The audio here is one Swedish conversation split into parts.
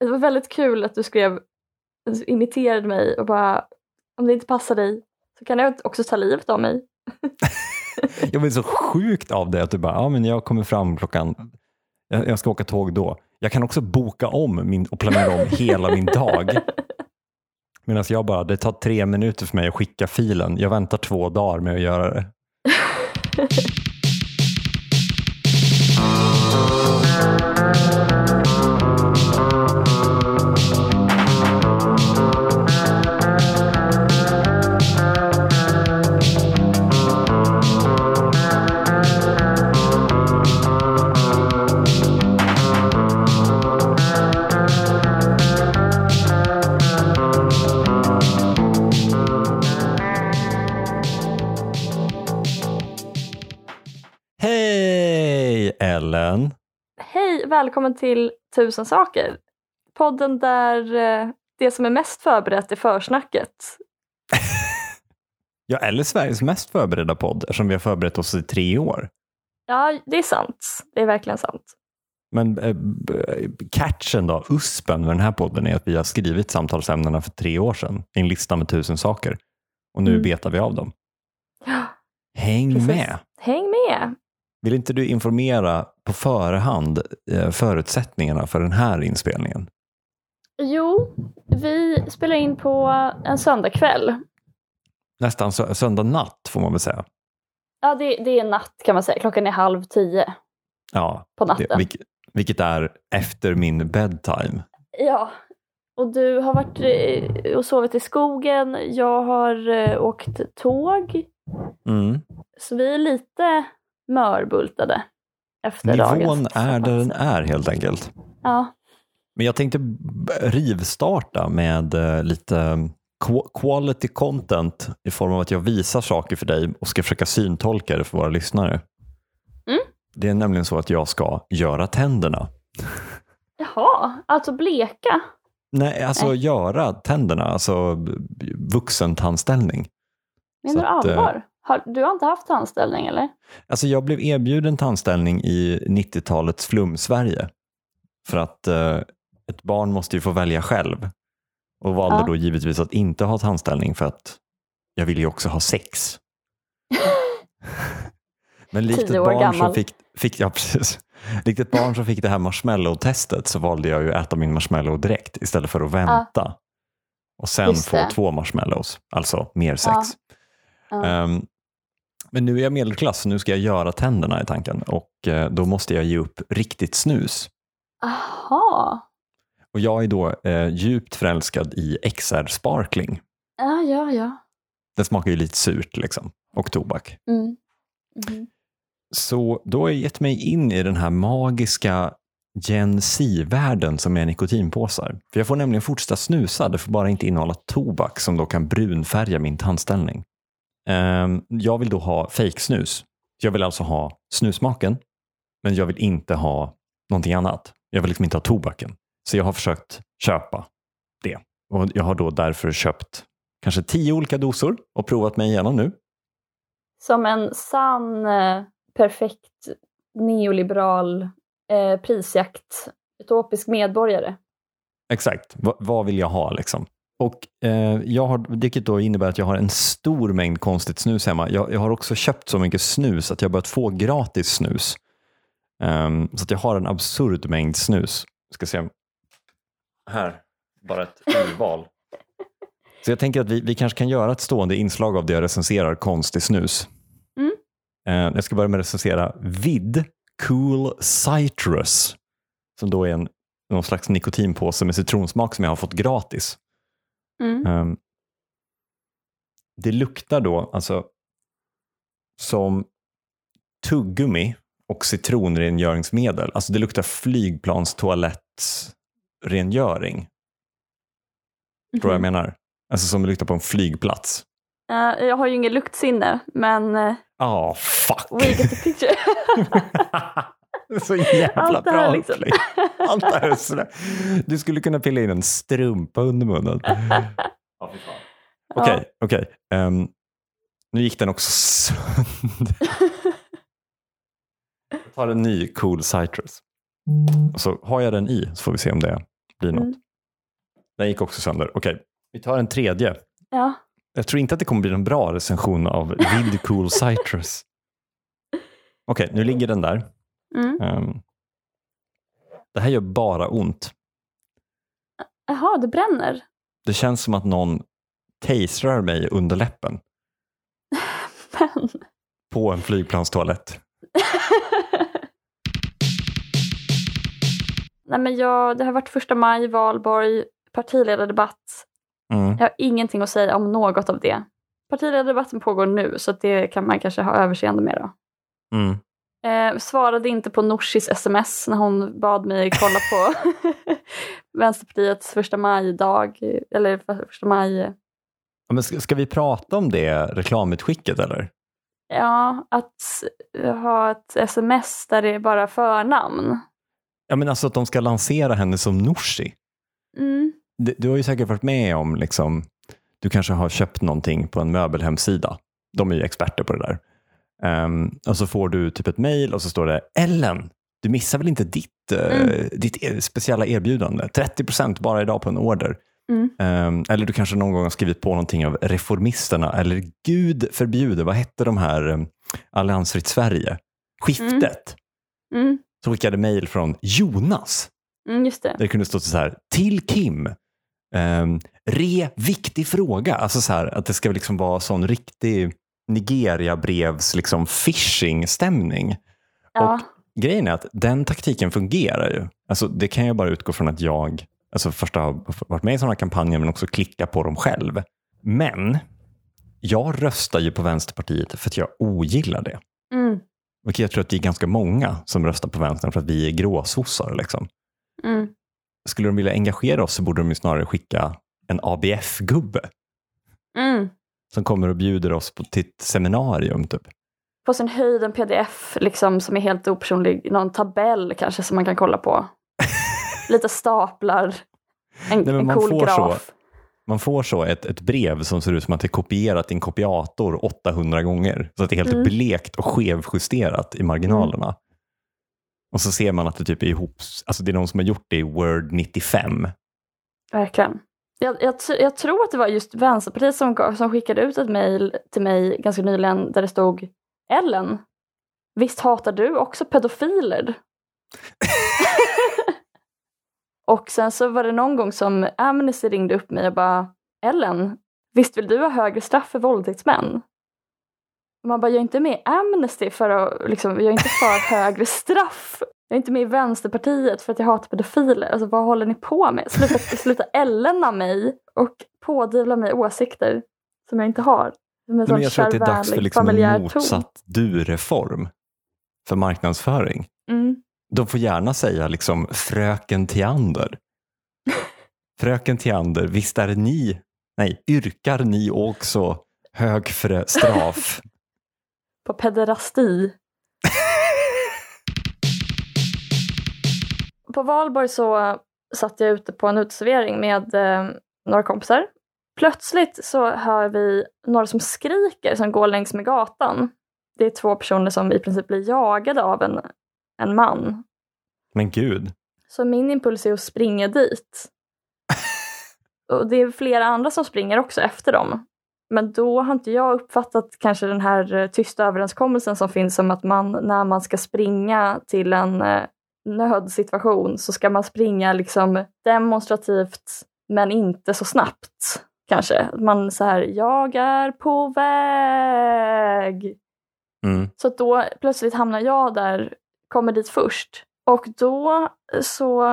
Det var väldigt kul att du skrev, du imiterade mig och bara om det inte passar dig så kan jag också ta livet av mig. jag blir så sjukt av det att du bara, ja men jag kommer fram klockan, jag, jag ska åka tåg då. Jag kan också boka om min, och planera om hela min dag. Medan jag bara, det tar tre minuter för mig att skicka filen. Jag väntar två dagar med att göra det. välkommen till Tusen saker. Podden där eh, det som är mest förberett är försnacket. Ja, eller Sveriges mest förberedda podd eftersom vi har förberett oss i tre år. Ja, det är sant. Det är verkligen sant. Men eh, b- catchen då, uspen med den här podden är att vi har skrivit samtalsämnena för tre år sedan i en lista med tusen saker. Och nu Mm. betar vi av dem. Häng precis. med! Häng med! Vill inte du informera på förhand eh, förutsättningarna för den här inspelningen? Jo, vi spelar in på en söndagkväll. Nästan sö- söndag natt får man väl säga. Ja, det, det är natt kan man säga. Klockan är halv tio Ja, på det, natten. vilk, vilket är efter min bedtime. Ja, och du har varit eh, och sovit i skogen. Jag har eh, åkt tåg. Mm. Så vi är lite mörbultade efter dagens Nivån är där den är helt enkelt. Ja, Men jag tänkte rivstarta med eh, lite qu- quality content i form av att jag visar saker för dig och ska försöka syntolka det för våra lyssnare. Mm. Det är nämligen så att jag ska göra tänderna. jaha, alltså bleka. Nej, alltså Nej. göra tänderna, alltså vuxentandställning. Menar Så att, du eh, allvar? Har, du har inte haft anställning eller? Alltså jag blev erbjuden tandställning i 90-talets flum-Sverige. För att eh, ett barn måste ju få välja själv. Och valde Ja. då givetvis att inte ha tandställning för att jag ville ju också ha sex. Men likt ett barn som gammal. fick, fick, ja, precis. likt ett barn som fick det här marshmallow-testet så valde jag ju att äta min marshmallow direkt istället för att vänta. Och sen Just få det. två marshmallows, alltså mer sex. Ja. Ja. Men nu är jag medelklass, nu ska jag göra tänderna i tanken och eh, då måste jag ge upp riktigt snus. Aha. Och jag är då eh, djupt förälskad i XR Sparkling. Ja, ja, ja. Den smakar ju lite surt liksom, och tobak. Mm. Mhm. Så då har jag gett mig in i den här magiska Gen Z-världen som är nikotinpåsar. För jag får nämligen fortsätta snusa, det får bara inte innehålla tobak som då kan brunfärga min tandställning. Ehm, jag vill då ha fejksnus. Jag vill alltså ha snusmaken, men jag vill inte ha någonting annat. Jag vill liksom inte ha tobaken. Så jag har försökt köpa det. Och jag har då därför köpt kanske tio olika dosor och provat mig igenom nu. Som en sann, eh, perfekt neoliberal eh, prisjakt, utopisk medborgare. Exakt, Va, vad vill jag ha liksom? Och eh, jag har, vilket då innebär att jag har en stor mängd konstigt snus hemma. Jag, jag har också köpt så mycket snus att jag börjat få gratis snus. Ehm, så att jag har en absurd mängd snus. Ska se. Här, bara ett urval. Så jag tänker att vi, vi kanske kan göra ett stående inslag av det jag recenserar konstig snus. Mm. Eh, jag ska börja med att recensera Vid Cool Citrus. Som då är en någon slags nikotinpåse med citronsmak som jag har fått gratis. Mm. Ehm, det luktar då alltså som tuggummi och citronrengöringsmedel. Alltså det luktar flygplanstoalettrengöring. Tror jag Mhm. menar? Alltså som det luktar på en flygplats. Eh, jag har ju ingen luktsinne, men uh, Ah, fuck! we get the picture. så jävla Allt bra här liksom. Allt det här är sådär. Du skulle kunna pilla in en strumpa under munnen. Fy fan. Okej, okej. Ehm, nu gick den också sönder. Jag tar en ny Cool Citrus. Och så har jag den i så får vi se om det blir något. Mm. Den gick också sönder. Okej, vi tar en tredje. Ja. Jag tror inte att det kommer bli någon bra recension av Vid Cool Citrus. Okej, nu ligger den där. Mm. Ehm, det här gör bara ont. Jaha, det bränner. Det känns som att någon tasrar mig under läppen Men... på en flygplanstoalett. Nej, men jag, det har varit första maj, valborg, partiledardebatt. Mm. Jag har ingenting att säga om något av det. Partiledardebatten pågår nu så det kan man kanske ha överseende med. Då. Mm. Eh, svarade inte på Norsis sms när hon bad mig kolla på Vänsterpartiets första maj-dag, eller första maj... Ja, men ska, ska vi prata om det reklamutskicket eller? Ja, att ha ett sms där det är bara förnamn. Ja, men alltså att de ska lansera henne som Norsi. Mm. Du, du har ju säkert varit med om, liksom, du kanske har köpt någonting på en möbelhemsida. De är ju experter på det där. Ehm, och så får du typ ett mejl och så står det Ellen, du missar väl inte ditt, eh, Mm. ditt e- speciella erbjudande? 30% bara idag på en order. Mm. Ehm, eller du kanske någon gång har skrivit på någonting av Reformisterna eller Gud förbjude, vad hette de här um, Alliansfritt Sverige? Skiftet. Mm. Så skickade mejl från Jonas Mm, just det. där det kunde stå så här, till Kim. Um, re viktig fråga. Alltså så här, att det ska liksom vara sån riktig Nigeria-brevs liksom phishing-stämning. Ja. Grejen är att den taktiken fungerar ju. Alltså, det kan jag bara utgå från att jag alltså först har varit med i sådana kampanjer men också klicka på dem själv. Men jag röstar ju på Vänsterpartiet för att jag ogillar det. Mm. Och jag tror att det är ganska många som röstar på vänstern för att vi är gråsossar. Liksom. Mm. Skulle de vilja engagera oss så borde de ju snarare skicka en ABF-gubbe Mm. Som kommer och bjuder oss på, till ett seminarium. Typ. På sin höjd en pdf liksom, som är helt opersonlig. Någon tabell kanske som man kan kolla på. Lite staplar. En, men en cool graf. Man får så ett, ett brev som ser ut som att det är kopierat i en kopiator 800 gånger. Så att det är helt Mm. blekt och skevjusterat i marginalerna. Och så ser man att det typ är ihop, alltså det är någon som har gjort det i Word 95. Verkligen. Jag, jag, jag tror att det var just Vänsterpartiet som, som skickade ut ett mejl till mig ganska nyligen där det stod Ellen, visst hatar du också pedofiler? och sen så var det någon gång som Amnesty ringde upp mig och bara Ellen, visst vill du ha högre straff för våldtäktsmän? Och man bara, jag är inte med i Amnesty för att, liksom, jag är inte för högre straff. Jag är inte med i Vänsterpartiet för att jag hatar pedofiler. Alltså vad håller ni på med? Sluta, sluta ellena mig och pådyvla mig åsikter som jag inte har. Som en sån men jag tror att det är dags för liksom en motsatt du-reform för marknadsföring. Mm. De får gärna säga liksom fröken Theander. fröken Theander, visst är ni, nej, yrkar ni också högre straff? På pederasti. På valborg så satt jag ute på en uteservering med eh, några kompisar. Plötsligt så hör vi några som skriker som går längs med gatan. Det är två personer som i princip blir jagade av en, en man. Men gud, Så min impuls är att springa dit. Och det är flera andra som springer också efter dem. Men då har inte jag uppfattat kanske den här eh, tysta överenskommelsen som finns om att man när man ska springa till en eh, nödsituation så ska man springa liksom demonstrativt men inte så snabbt. Kanske. Man så här, jag är på väg. mm. Så då plötsligt hamnar jag där, kommer dit först. Och då så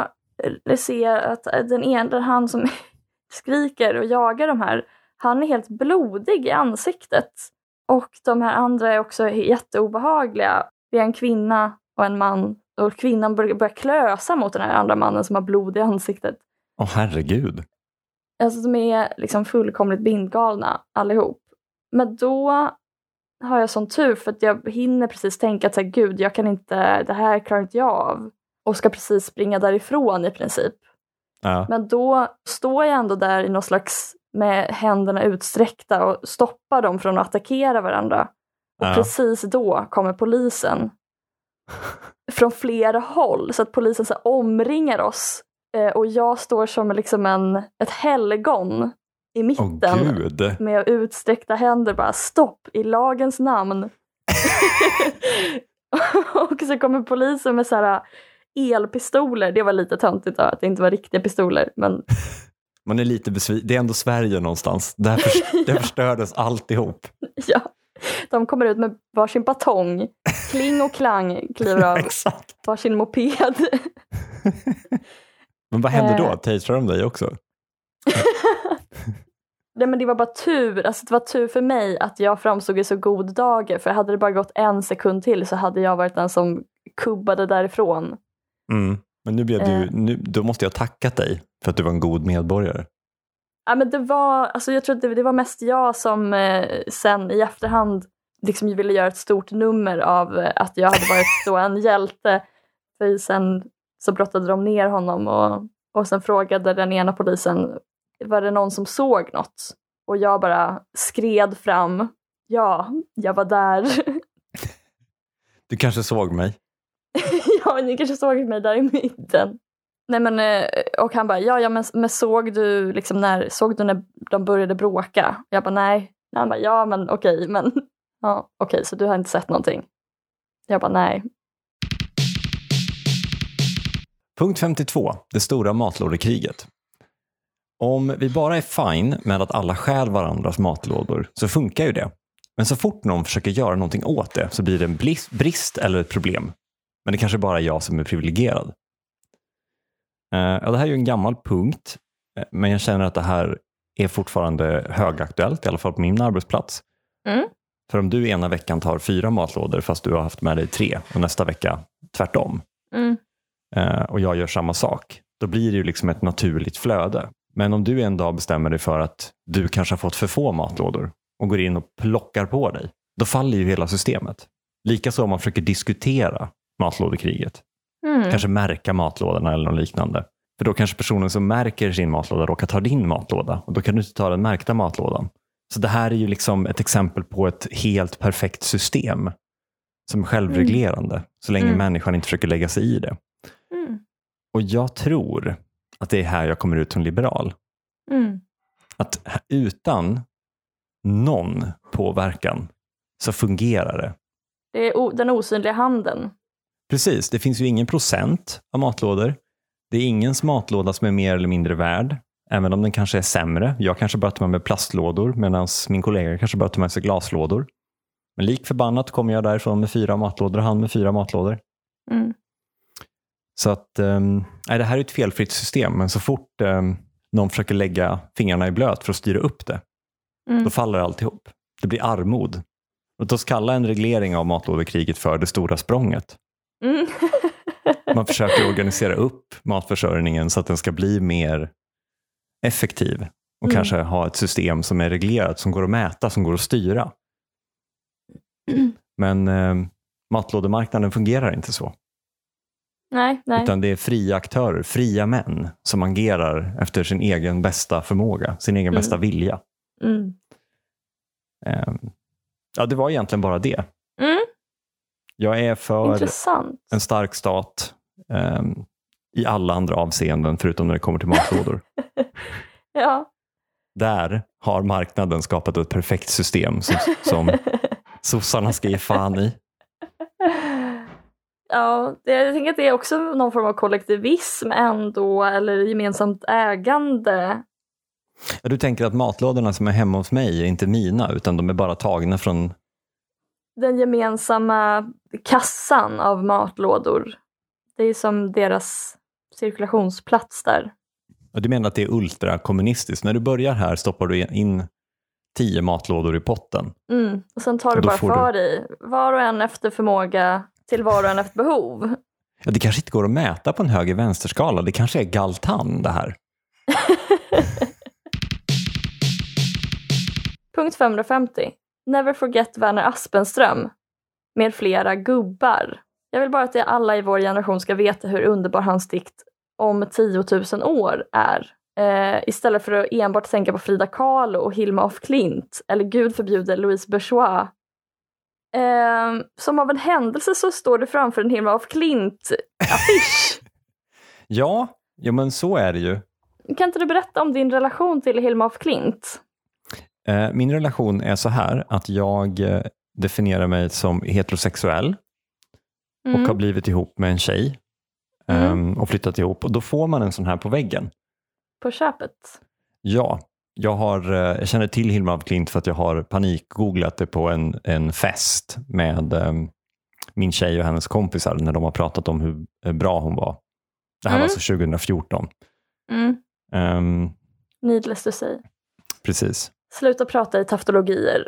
eh, ser jag att den ena, han som skriker och jagar de här, han är helt blodig i ansiktet. Och de här andra är också jätteobehagliga. Det är en kvinna och en man. Och kvinnan börjar, börjar klösa mot den här andra mannen som har blod i ansiktet. Åh herregud. Alltså de är liksom fullkomligt bindgalna allihop. Men då har jag sån tur för att jag hinner precis tänka att så här, gud, jag kan inte, det här klarar inte jag av. Och ska precis springa därifrån i princip. Ja. Men då står jag ändå där i någon slags med händerna utsträckta och stoppar dem från att attackera varandra. Och Ja. precis då kommer polisen från flera håll så att polisen så omringar oss Eh, och jag står som liksom en, ett helgon i mitten gud. med utsträckta händer bara stopp i lagens namn. och så kommer polisen med så här elpistoler. Det var lite töntigt då, att det inte var riktiga pistoler. Men Man är lite besviken. Det är ändå Sverige någonstans. Där, för, där förstördes alltihop. ja, de kommer ut med varsin batong. Kling och klang kliver av Exakt. varsin moped. Men vad hände då? Eh. Tasade de dig också? Nej men det var bara tur, alltså det var tur för mig att jag framstod i så god dager för hade det bara gått en sekund till så hade jag varit den som kubbade därifrån. Mm. Men nu blev du, Eh. nu, då måste jag tackat dig för att du var en god medborgare. Ja, men det var, alltså jag tror att det, det var mest jag som eh, sen i efterhand liksom ville göra ett stort nummer av eh, att jag hade varit då en hjälte. För sen så brottade de ner honom och, och sen frågade den ena polisen, var det någon som såg något? Och jag bara skred fram. Ja, jag var där. Du kanske såg mig? ja, ni kanske såg mig där i mitten. Nej men, eh, och han bara, ja, ja men, men såg du liksom när, såg du när de började bråka? Jag bara, nej. Han bara, ja men okej, men ja, okej, så du har inte sett någonting? Jag bara, nej. Punkt 52. Det stora matlådekriget. Om vi bara är fine med att alla stjäl varandras matlådor så funkar ju det. Men så fort någon försöker göra någonting åt det så blir det en brist eller ett problem. Men det kanske bara är jag som är privilegierad. Eh, ja, det här är ju en gammal punkt, eh, men jag känner att det här är fortfarande högaktuellt, i alla fall på min arbetsplats. Mm. För om du ena veckan tar fyra matlådor fast du har haft med dig tre och nästa vecka tvärtom, Mm. eh, och jag gör samma sak, då blir det ju liksom ett naturligt flöde. Men om du en dag bestämmer dig för att du kanske har fått för få matlådor och går in och plockar på dig, då faller ju hela systemet. Likaså om man försöker diskutera matlådekriget, Mm. kanske märka matlådorna eller något liknande. För då kanske personen som märker sin matlåda råkar ta din matlåda och då kan du inte ta den märkta matlådan. Så det här är ju liksom ett exempel på ett helt perfekt system som är självreglerande så länge Mm. människan inte försöker lägga sig i det. Mm. Och jag tror att det är här jag kommer ut som liberal. Mm. Att utan någon påverkan så fungerar det. Det är den osynliga handen. Precis, det finns ju ingen procent av matlådor. Det är ingens matlåda som är mer eller mindre värd, även om den kanske är sämre. Jag kanske bara tar med mig plastlådor medan min kollega kanske bara tar med sig glaslådor. Men lik förbannat kommer jag därifrån med fyra matlådor och han med fyra matlådor. Mm. Så att, um, nej, det här är ett felfritt system, men så fort um, någon försöker lägga fingrarna i blöt för att styra upp det, Mm. då faller alltihop. Det blir armod. Låt oss kalla en reglering av matlådekriget för det stora språnget. Mm. Man försöker organisera upp matförsörjningen så att den ska bli mer effektiv och Mm. kanske ha ett system som är reglerat, som går att mäta, som går att styra. Men eh, matlådemarknaden fungerar inte så. nej, nej. Utan det är fria aktörer, fria män som agerar efter sin egen bästa förmåga, sin egen Mm. bästa vilja. Mm. Eh, ja, det var egentligen bara det. Jag är för Intressant. en stark stat eh, i alla andra avseenden förutom när det kommer till matlådor. Ja. Där har marknaden skapat ett perfekt system som, som sossarna ska ge fan i. Ja, jag tänker att det är också någon form av kollektivism ändå, eller gemensamt ägande. Ja, Du tänker att matlådorna som är hemma hos mig är inte mina utan de är bara tagna från... Den gemensamma kassan av matlådor. Det är som deras cirkulationsplats där. Ja, Du menar att det är ultrakommunistiskt. När du börjar här stoppar du in tio matlådor i potten. Mm. Och sen tar du Och bara får du- för dig, var och en efter förmåga till var och en efter behov. Ja, det kanske inte går att mäta på en höger-vänsterskala. Det kanske är galtan det här. Punkt 550. Never forget Werner Aspenström. Med flera gubbar. Jag vill bara att alla i vår generation ska veta hur underbar hans dikt om 10 000 år är. Eh, istället för att enbart tänka på Frida Kahlo och Hilma af Klint, eller gud förbjude Louise Bourgeois. Eh, som av en händelse så står det framför en Hilma af Klint-affisch. Ja, Jo, men så är det ju. Kan inte du berätta om din relation till Hilma af Klint? Eh, Min relation är så här att jag eh, definierar mig som heterosexuell Mm. och har blivit ihop med en tjej Mm. ehm, och flyttat ihop och då får man en sån här på väggen. På köpet? Ja, jag, har, eh, jag känner till Hilma af Klint för att jag har panikgooglat det på en, en fest med ehm, min tjej och hennes kompisar när de har pratat om hur bra hon var. Det här Mm. var alltså 2014. Mm. Ehm, Needless to say. precis. Sluta prata i taftologier.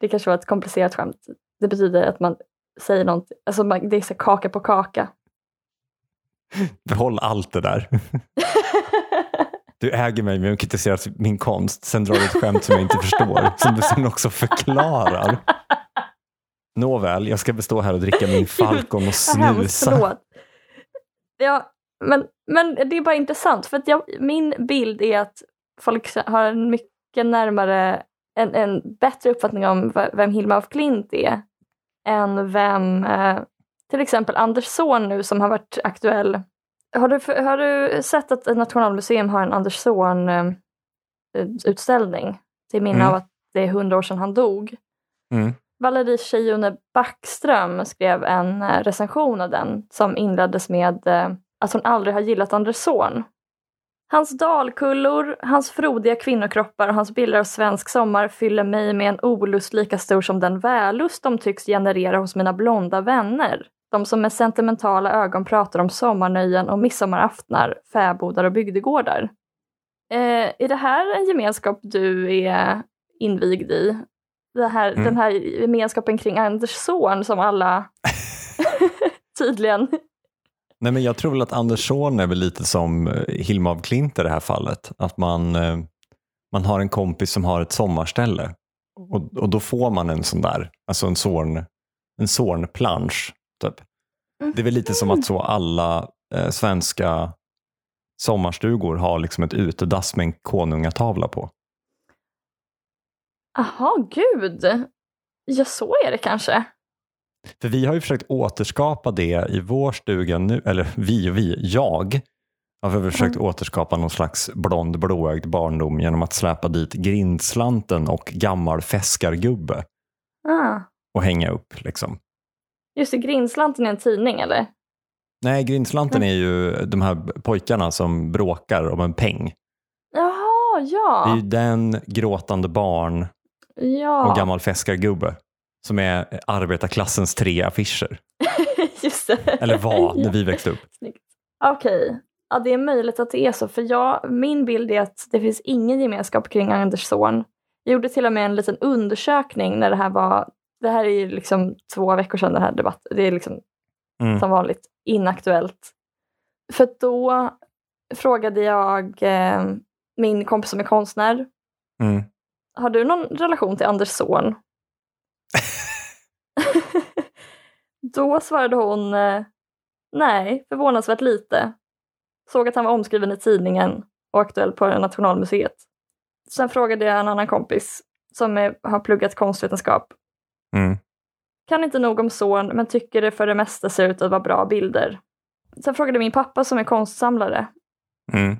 Det kanske var ett komplicerat skämt. Det betyder att man säger något, alltså man, det är så kaka på kaka. Behåll allt det där. Du äger mig med att kritisera min konst, sen drar du ett skämt som jag inte förstår, som du sen också förklarar. Nåväl, jag ska bestå här och dricka min Falcon och snusa. Ja, men, men det är bara intressant för att jag, min bild är att folk har en mycket närmare, en, en bättre uppfattning om vem Hilma af Klint är än vem eh, till exempel Anders Zorn nu som har varit aktuell. Har du, har du sett att ett Nationalmuseum har en Anders Zorn eh, utställning till minne Mm. av att det är hundra år sedan han dog? Mm. Valerie Tjejone Backström skrev en eh, recension av den som inleddes med att hon aldrig har gillat Anders Zorn. Hans dalkullor, hans frodiga kvinnokroppar och hans bilder av svensk sommar fyller mig med en olust lika stor som den vällust de tycks generera hos mina blonda vänner. De som med sentimentala ögon pratar om sommarnöjen och midsommaraftnar, fäbodar och bygdegårdar. Eh, är det här en gemenskap du är invigd i? Det här, Mm. Den här gemenskapen kring Anders Zorn som alla tydligen... Nej, men jag tror väl att Anders Zorn är väl lite som eh, Hilma af Klint i det här fallet. Att man, eh, man har en kompis som har ett sommarställe och, och då får man en sån där, alltså en Zorn, en Zorn-plansch. Typ. Det är väl lite som att så alla eh, svenska sommarstugor har liksom ett utedass med en konungatavla på. Jaha, gud! Ja, så är det kanske. För vi har ju försökt återskapa det i vår stuga nu, eller vi och vi, jag har försökt återskapa någon slags blond blåögd barndom genom att släpa dit grindslanten och gammal feskargubbe Ah. och hänga upp. Liksom. Just det, Grindslanten är en tidning eller? Nej, grindslanten är ju de här pojkarna som bråkar om en peng. Jaha, Det är ju ja. den, gråtande barn Ja, och gammal feskargubbe som är arbetarklassens tre affischer. just det. Eller var när vi växte upp. Snyggt. Okej, ja, det är möjligt att det är så. För jag, min bild är att det finns ingen gemenskap kring Anders Zorn. Jag gjorde till och med en liten undersökning när det här var, det här är ju liksom två veckor sedan den här debatten, det är liksom Mm. som vanligt inaktuellt. För då frågade jag eh, min kompis som är konstnär, Mm. har du någon relation till Anders Zorn? Då svarade hon eh, nej, förvånansvärt lite. Såg att han var omskriven i tidningen och aktuell på Nationalmuseet. Sen frågade jag en annan kompis som är, har pluggat konstvetenskap. Mm. Kan inte nog om Zorn men tycker det för det mesta ser ut att vara bra bilder. Sen frågade min pappa som är konstsamlare. Mm.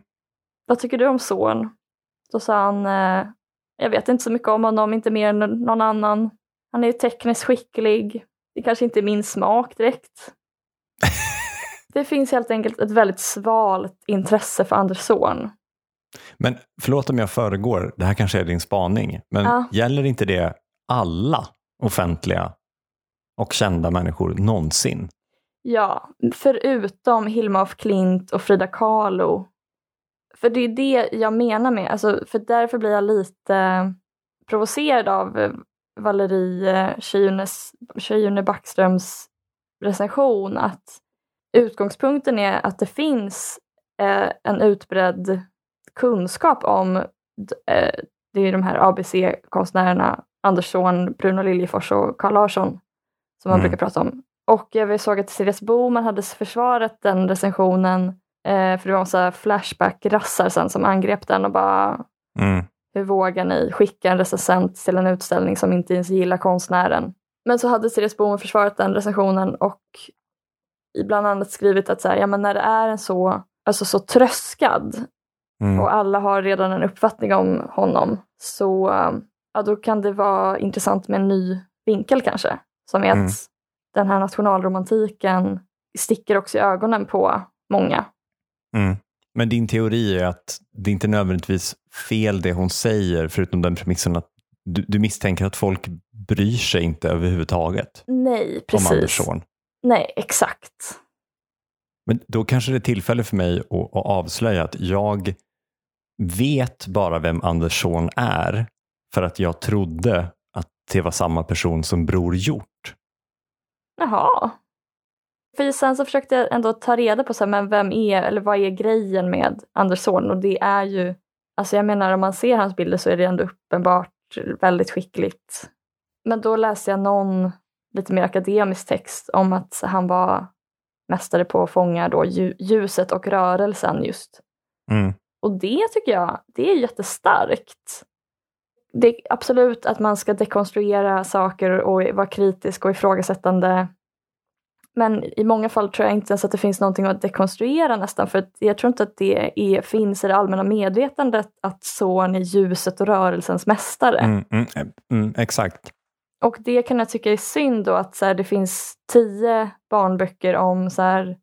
Vad tycker du om Zorn? Då sa han, eh, jag vet inte så mycket om honom, inte mer än någon annan. Han är ju tekniskt skicklig. Det kanske inte är min smak direkt. det finns helt enkelt ett väldigt svalt intresse för Anders Zorn. Men förlåt om jag föregår, det här kanske är din spaning, men Ja. gäller inte det alla offentliga och kända människor någonsin? Ja, förutom Hilma af Klint och Frida Kahlo. För det är det jag menar med, alltså, för därför blir jag lite provocerad av eh, Valerie Tjejune- Tjejune Backströms recension att utgångspunkten är att det finns eh, en utbredd kunskap om eh, det är de här ABC-konstnärerna Anders Zorn, Bruno Liljefors och Carl Larsson som man Mm. brukar prata om. Och jag såg att Therese Boman hade försvarat den recensionen eh, för det var en Flashback-rassar sen som angrep den och bara Mm. Hur vågar ni skicka en recensent till en utställning som inte ens gillar konstnären? Men så hade Therese Boman försvarat den recensionen och bland annat skrivit att så här, ja, men när det är en så, alltså så tröskad Mm. och alla har redan en uppfattning om honom så ja, då kan det vara intressant med en ny vinkel kanske. Som är Mm. att den här nationalromantiken sticker också i ögonen på många. Mm. Men din teori är att det inte är nödvändigtvis fel det hon säger, förutom den premissen att du, du misstänker att folk bryr sig inte överhuvudtaget Nej, om precis. Andersson. Nej, exakt. Men då kanske det är tillfälle för mig att, att avslöja att jag vet bara vem Andersson är för att jag trodde att det var samma person som Bror Hjort. Jaha. För sen så försökte jag ändå ta reda på så här, men vem är, eller vad är grejen med Andersson och det är ju, alltså jag menar om man ser hans bilder så är det ändå uppenbart väldigt skickligt. Men då läste jag någon lite mer akademisk text om att han var mästare på att fånga då lju- ljuset och rörelsen just. Mm. Och det tycker jag, det är jättestarkt. Det är absolut att man ska dekonstruera saker och vara kritisk och ifrågasättande. Men i många fall tror jag inte ens att det finns någonting att dekonstruera nästan, för jag tror inte att det är, finns i det allmänna medvetandet att Zorn är ljuset och rörelsens mästare. Mm, mm, mm, exakt. Och det kan jag tycka är synd då att så här, det finns tio barnböcker om så här,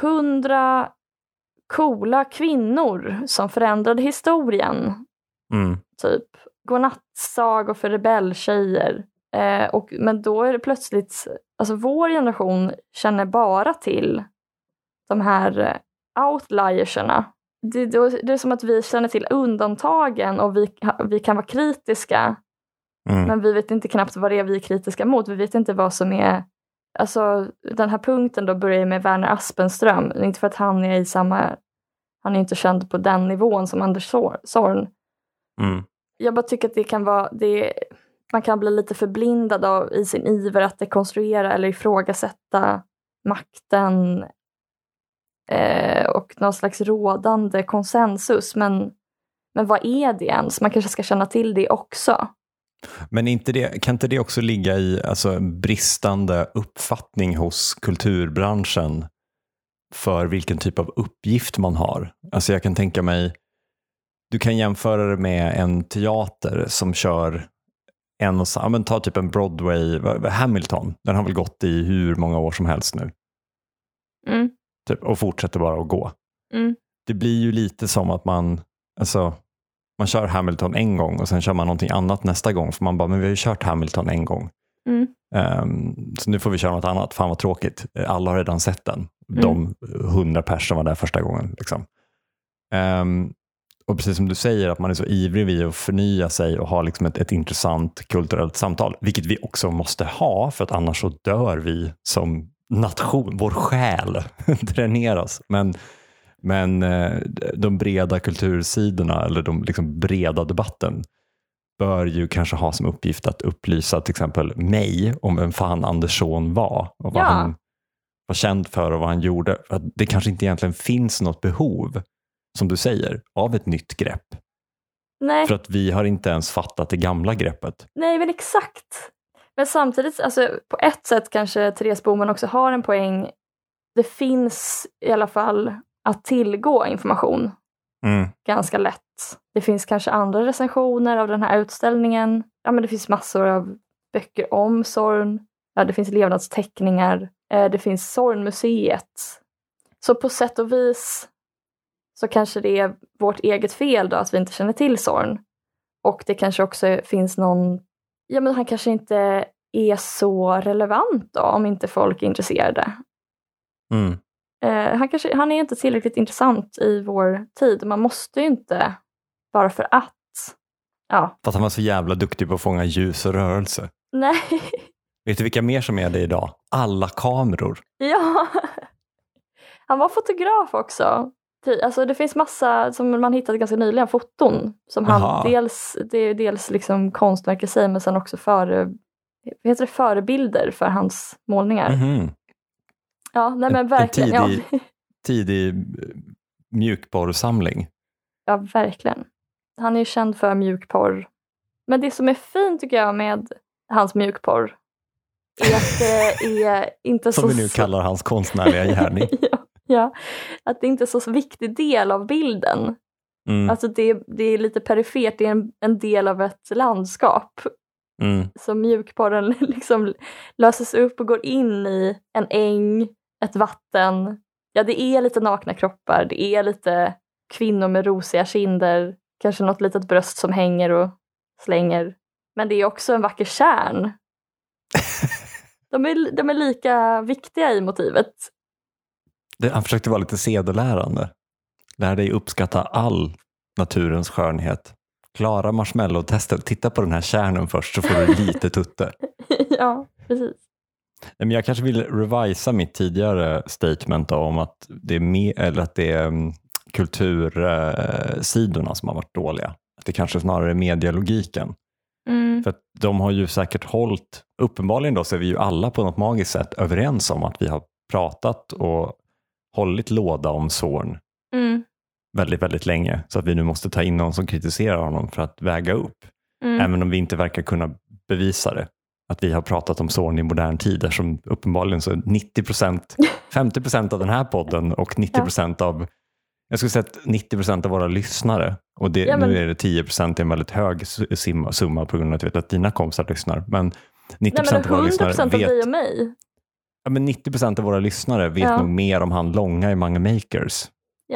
hundra coola kvinnor som förändrade historien. Mm. Typ godnattsagor för rebelltjejer. Eh, och, men då är det plötsligt, alltså vår generation känner bara till de här eh, outlierserna. Det, det, det är som att vi känner till undantagen och vi, vi kan vara kritiska Mm. men vi vet inte knappt vad det är vi är kritiska mot. Vi vet inte vad som är... Alltså den här punkten då börjar med Werner Aspenström. Inte för att han är i samma... Han är inte känd på den nivån som Anders Zorn. Mm. Jag bara tycker att det kan vara... Det, man kan bli lite förblindad av, i sin iver att dekonstruera eller ifrågasätta makten eh, och någon slags rådande konsensus. Men, men vad är det ens? Man kanske ska känna till det också. Men inte det, kan inte det också ligga i alltså, bristande uppfattning hos kulturbranschen för vilken typ av uppgift man har? Alltså jag kan tänka mig, du kan jämföra det med en teater som kör en och samma, men ta typ en Broadway, Hamilton, den har väl gått i hur många år som helst nu Mm, typ, och fortsätter bara att gå. mm, Det blir ju lite som att man, alltså, man kör Hamilton en gång och sen kör man någonting annat nästa gång för man bara, men vi har ju kört Hamilton en gång. mm, Ehm, så nu får vi köra något annat. Fan vad tråkigt. Alla har redan sett den. De hundra personer var där första gången. Liksom. Ehm, och precis som du säger, att man är så ivrig vid att förnya sig och ha liksom ett, ett intressant kulturellt samtal, vilket vi också måste ha, för att annars så dör vi som nation. Vår själ dräneras. Men, men eh, de breda kultursidorna, eller de liksom breda debatten, bör ju kanske ha som uppgift att upplysa till exempel mig om vem fan Andersson var och vad Ja. han var känd för och vad han gjorde. För Att det kanske inte egentligen finns något behov, som du säger, av ett nytt grepp. Nej, För att vi har inte ens fattat det gamla greppet. nej, men exakt. Men samtidigt, alltså, på ett sätt kanske Therese Boman också har en poäng. Det finns i alla fall att tillgå information Mm. ganska lätt. Det finns kanske andra recensioner av den här utställningen. Ja, men det finns massor av böcker om Zorn. Ja, det finns levnadsteckningar. Eh, det finns Zornmuseet. Så på sätt och vis så kanske det är vårt eget fel då att vi inte känner till Zorn. Och det kanske också finns någon, ja men han kanske inte är så relevant då om inte folk är intresserade. Mm. Eh, han, kanske, han är inte tillräckligt intressant i vår tid. Man måste ju inte, bara för att. Ja, För att han var så jävla duktig på att fånga ljus och rörelse. nej, Vet du vilka mer som är det idag? Alla kameror. ja. Han var fotograf också. Alltså det finns massa som man hittade ganska nyligen, foton. Som han, dels, det är dels liksom konstverk i sig men sen också före, heter det, förebilder för hans målningar. Mhm. Ja, nej En- men en verkligen. tidig- Ja, Tidig eh, mjukporrsamling. ja, verkligen. Han är ju känd för mjukporr. Men det som är fint tycker jag med hans mjukporr är att det är inte så... Som vi nu kallar hans konstnärliga gärning. ja, ja, att det inte är så viktig del av bilden. Mm, Alltså det, det är lite perifert, det är en, en del av ett landskap. mm, Så mjukporren liksom löses upp och går in i en äng, ett vatten. Ja, det är lite nakna kroppar, det är lite kvinnor med rosiga kinder, kanske något litet bröst som hänger och slänger. Men det är också en vacker kärn. De är, de är lika viktiga i motivet. Det, han försökte vara lite sedelärande. Lär dig uppskatta all naturens skönhet. Klara marshmallow-testet. Titta på den här kärnen först så får du lite tutte. ja, precis. Men jag kanske vill revisa mitt tidigare statement då, om att det är, med, eller att det är mm, kultursidorna som har varit dåliga. Att det kanske snarare är medialogiken. Mm. För de har ju säkert hållit, uppenbarligen då så är vi ju alla på något magiskt sätt överens om att vi har pratat och hållit låda om Zorn Mm. väldigt, väldigt länge. Så att vi nu måste ta in någon som kritiserar honom för att väga upp. Mm. Även om vi inte verkar kunna bevisa det. Att vi har pratat om Zorn i modern tid eftersom uppenbarligen så är 90 procent, 50 procent av den här podden och 90 procent av jag skulle säga att 90 procent av våra lyssnare och det, Ja, men- nu är det 10 procent, det är en väldigt hög summa på grund av att jag vet att dina kompisar lyssnar. Men 90 Nej men procent av våra 100 lyssnare procent av dig vet, och mig. Ja, men 90 procent av våra lyssnare vet Ja. nog mer om han långa i Mange Makers.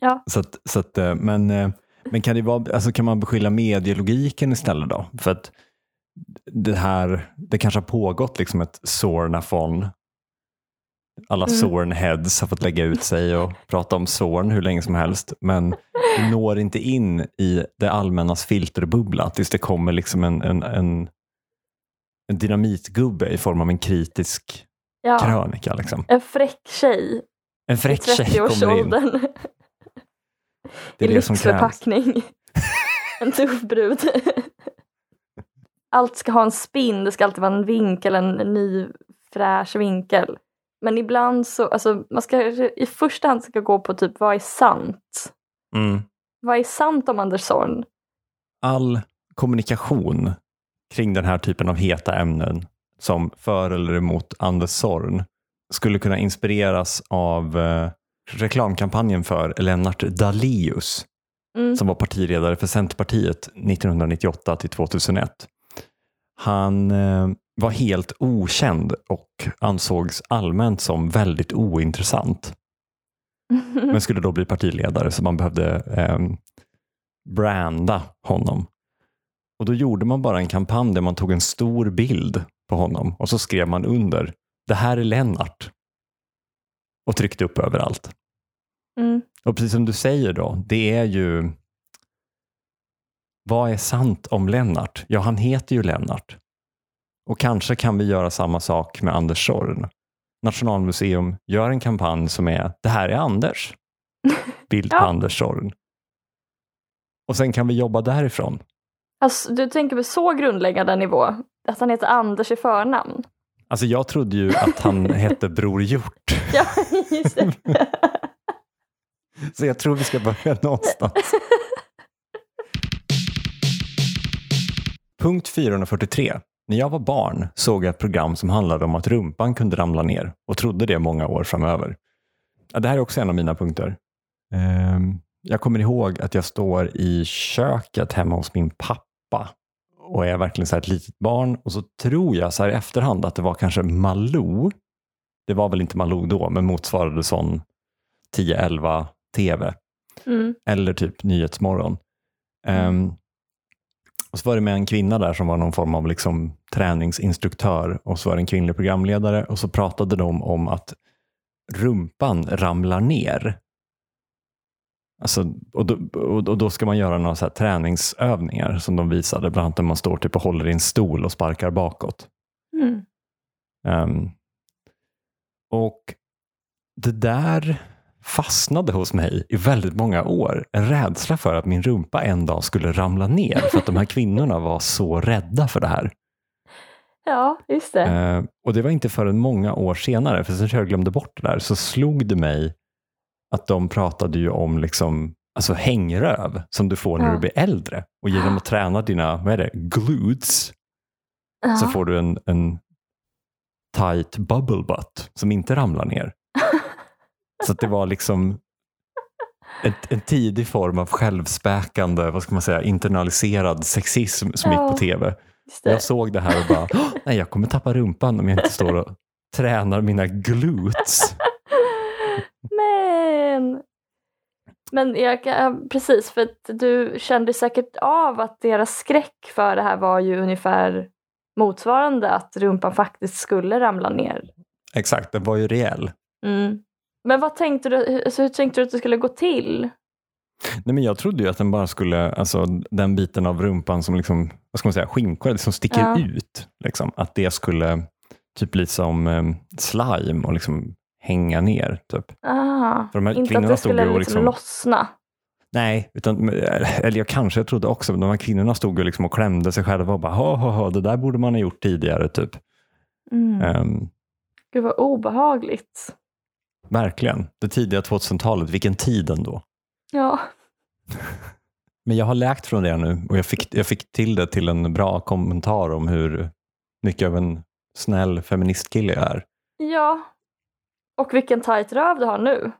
Ja. Så att, så att, eh, men, eh, men kan, det vara, alltså kan man beskylla medielogiken istället då? För att det här, det kanske har pågått liksom ett Zornafon. Alla Mm. Zornheads har fått lägga ut sig och prata om Zorn hur länge som helst. Men det når inte in i det allmännas filterbubbla tills det kommer liksom en, en, en, en dynamitgubbe i form av en kritisk ja. krönika. Liksom. En fräck tjej En fräck tjej kommer in. 30-årsåldern. Det är I det som krävs. en tuff brud. Allt ska ha en spinn, det ska alltid vara en vinkel, en ny fräsch vinkel. Men ibland så, alltså man ska i första hand ska gå på typ vad är sant? Mm. Vad är sant om Anders Zorn? all kommunikation kring den här typen av heta ämnen som för eller emot Anders Zorn skulle kunna inspireras av eh, reklamkampanjen för Lennart Daléus Mm. som var partiledare för Centerpartiet 1998 till 2001. Han eh, var helt okänd och ansågs allmänt som väldigt ointressant men skulle då bli partiledare så man behövde eh, branda honom. Och då gjorde man bara en kampanj där man tog en stor bild på honom och så skrev man under det här är Lennart och tryckte upp överallt. Mm. Och precis som du säger då, det är ju vad är sant om Lennart? Ja, han heter ju Lennart. Och kanske kan vi göra samma sak med Anders Zorn. Nationalmuseum gör en kampanj som är det här är Anders. Bild på Ja. Anders Zorn. Och sen kan vi jobba därifrån. Alltså, du tänker på så grundläggande nivå? Att han heter Anders i förnamn? Alltså jag trodde ju att han hette Bror Hjort. Ja, just det. Så jag tror vi ska börja någonstans. Punkt 443. När jag var barn såg jag ett program som handlade om att rumpan kunde ramla ner och trodde det många år framöver. Ja, det här är också en av mina punkter. Ehm, jag kommer ihåg att jag står i köket hemma hos min pappa och är verkligen så ett litet barn och så tror jag så här i efterhand att det var kanske Malou. Det var väl inte Malou då, men motsvarade sån 10-11 tv Mm. eller typ Nyhetsmorgon. Ehm, och så var det med en kvinna där som var någon form av liksom träningsinstruktör och så var det en kvinnlig programledare och så pratade de om att rumpan ramlar ner. Alltså, och, då, och, då ska man göra några så här träningsövningar som de visade, bland annat när man står typ och håller i en stol och sparkar bakåt. Mm. Ehm, och det där fastnade hos mig i väldigt många år. En rädsla för att min rumpa en dag skulle ramla ner för att de här kvinnorna var så rädda för det här. Ja, just det. Ehm, och det var inte förrän många år senare, för sen jag glömde bort det där, så slog det mig att de pratade ju om liksom, alltså hängröv som du får när Ja. du blir äldre och genom att träna dina vad är det, glutes Ja. så får du en, en tight bubble butt som inte ramlar ner. så det var liksom ett, en tidig form av självspäkande, vad ska man säga, internaliserad sexism som Ja. gick på tv. Jag såg det här och bara, "Åh, nej jag kommer tappa rumpan om jag inte står och tränar mina glutes. Men, men jag, kan- precis, för att du kände säkert av att deras skräck för det här var ju ungefär motsvarande att rumpan faktiskt skulle ramla ner. Exakt, den var ju rejäl. Mm. Men vad tänkte du, alltså, hur tänkte du att det skulle gå till? Nej, men jag trodde ju att den bara skulle, alltså den biten av rumpan som liksom, vad ska man säga, skinkor som sticker Ja. ut, liksom, att det skulle typ bli som eh, slime och liksom hänga ner. Typ. Ah, För de här inte att det stod skulle och liksom liksom- lossna. Nej, utan, eller jag kanske trodde också, men de här kvinnorna stod ju liksom och klämde sig själva och bara, ha, ha, ha, det där borde man ha gjort tidigare. Typ. Mm. Ehm, Gud vad obehagligt. verkligen, det tidiga 2000-talet, vilken tid ändå. Ja. Men jag har läkt från det nu och jag fick, jag fick till det till en bra kommentar om hur mycket av en snäll feministkille jag är. Ja. Och vilken tajt röv du har nu.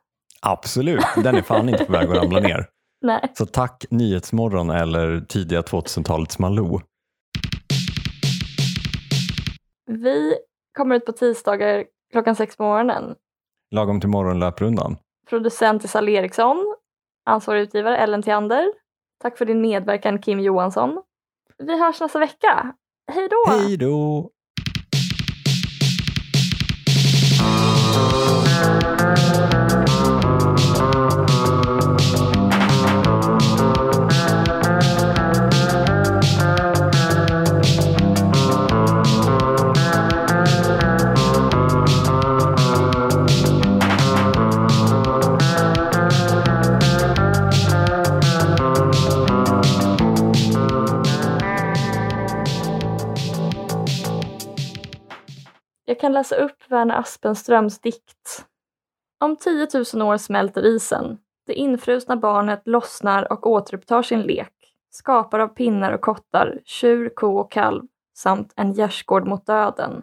Absolut, den är fan inte på väg att ramla ner. Nej. Så tack Nyhetsmorgon eller tidiga 2000-talets Malou. Vi kommer ut på tisdagar klockan sex på morgonen. Lagom till morgonlöprundan. Producent är Sally Eriksson. Ansvarig utgivare Ellen Theander. Tack för din medverkan Kim Johansson. Vi hörs nästa vecka. Hej då! Hej då! Jag kan läsa upp Verner Aspenströms dikt. Om 10 000 år smälter isen. Det infrusna barnet lossnar och återupptar sin lek. Skapar av pinnar och kottar, tjur, ko och kalv samt en gärdsgård mot döden.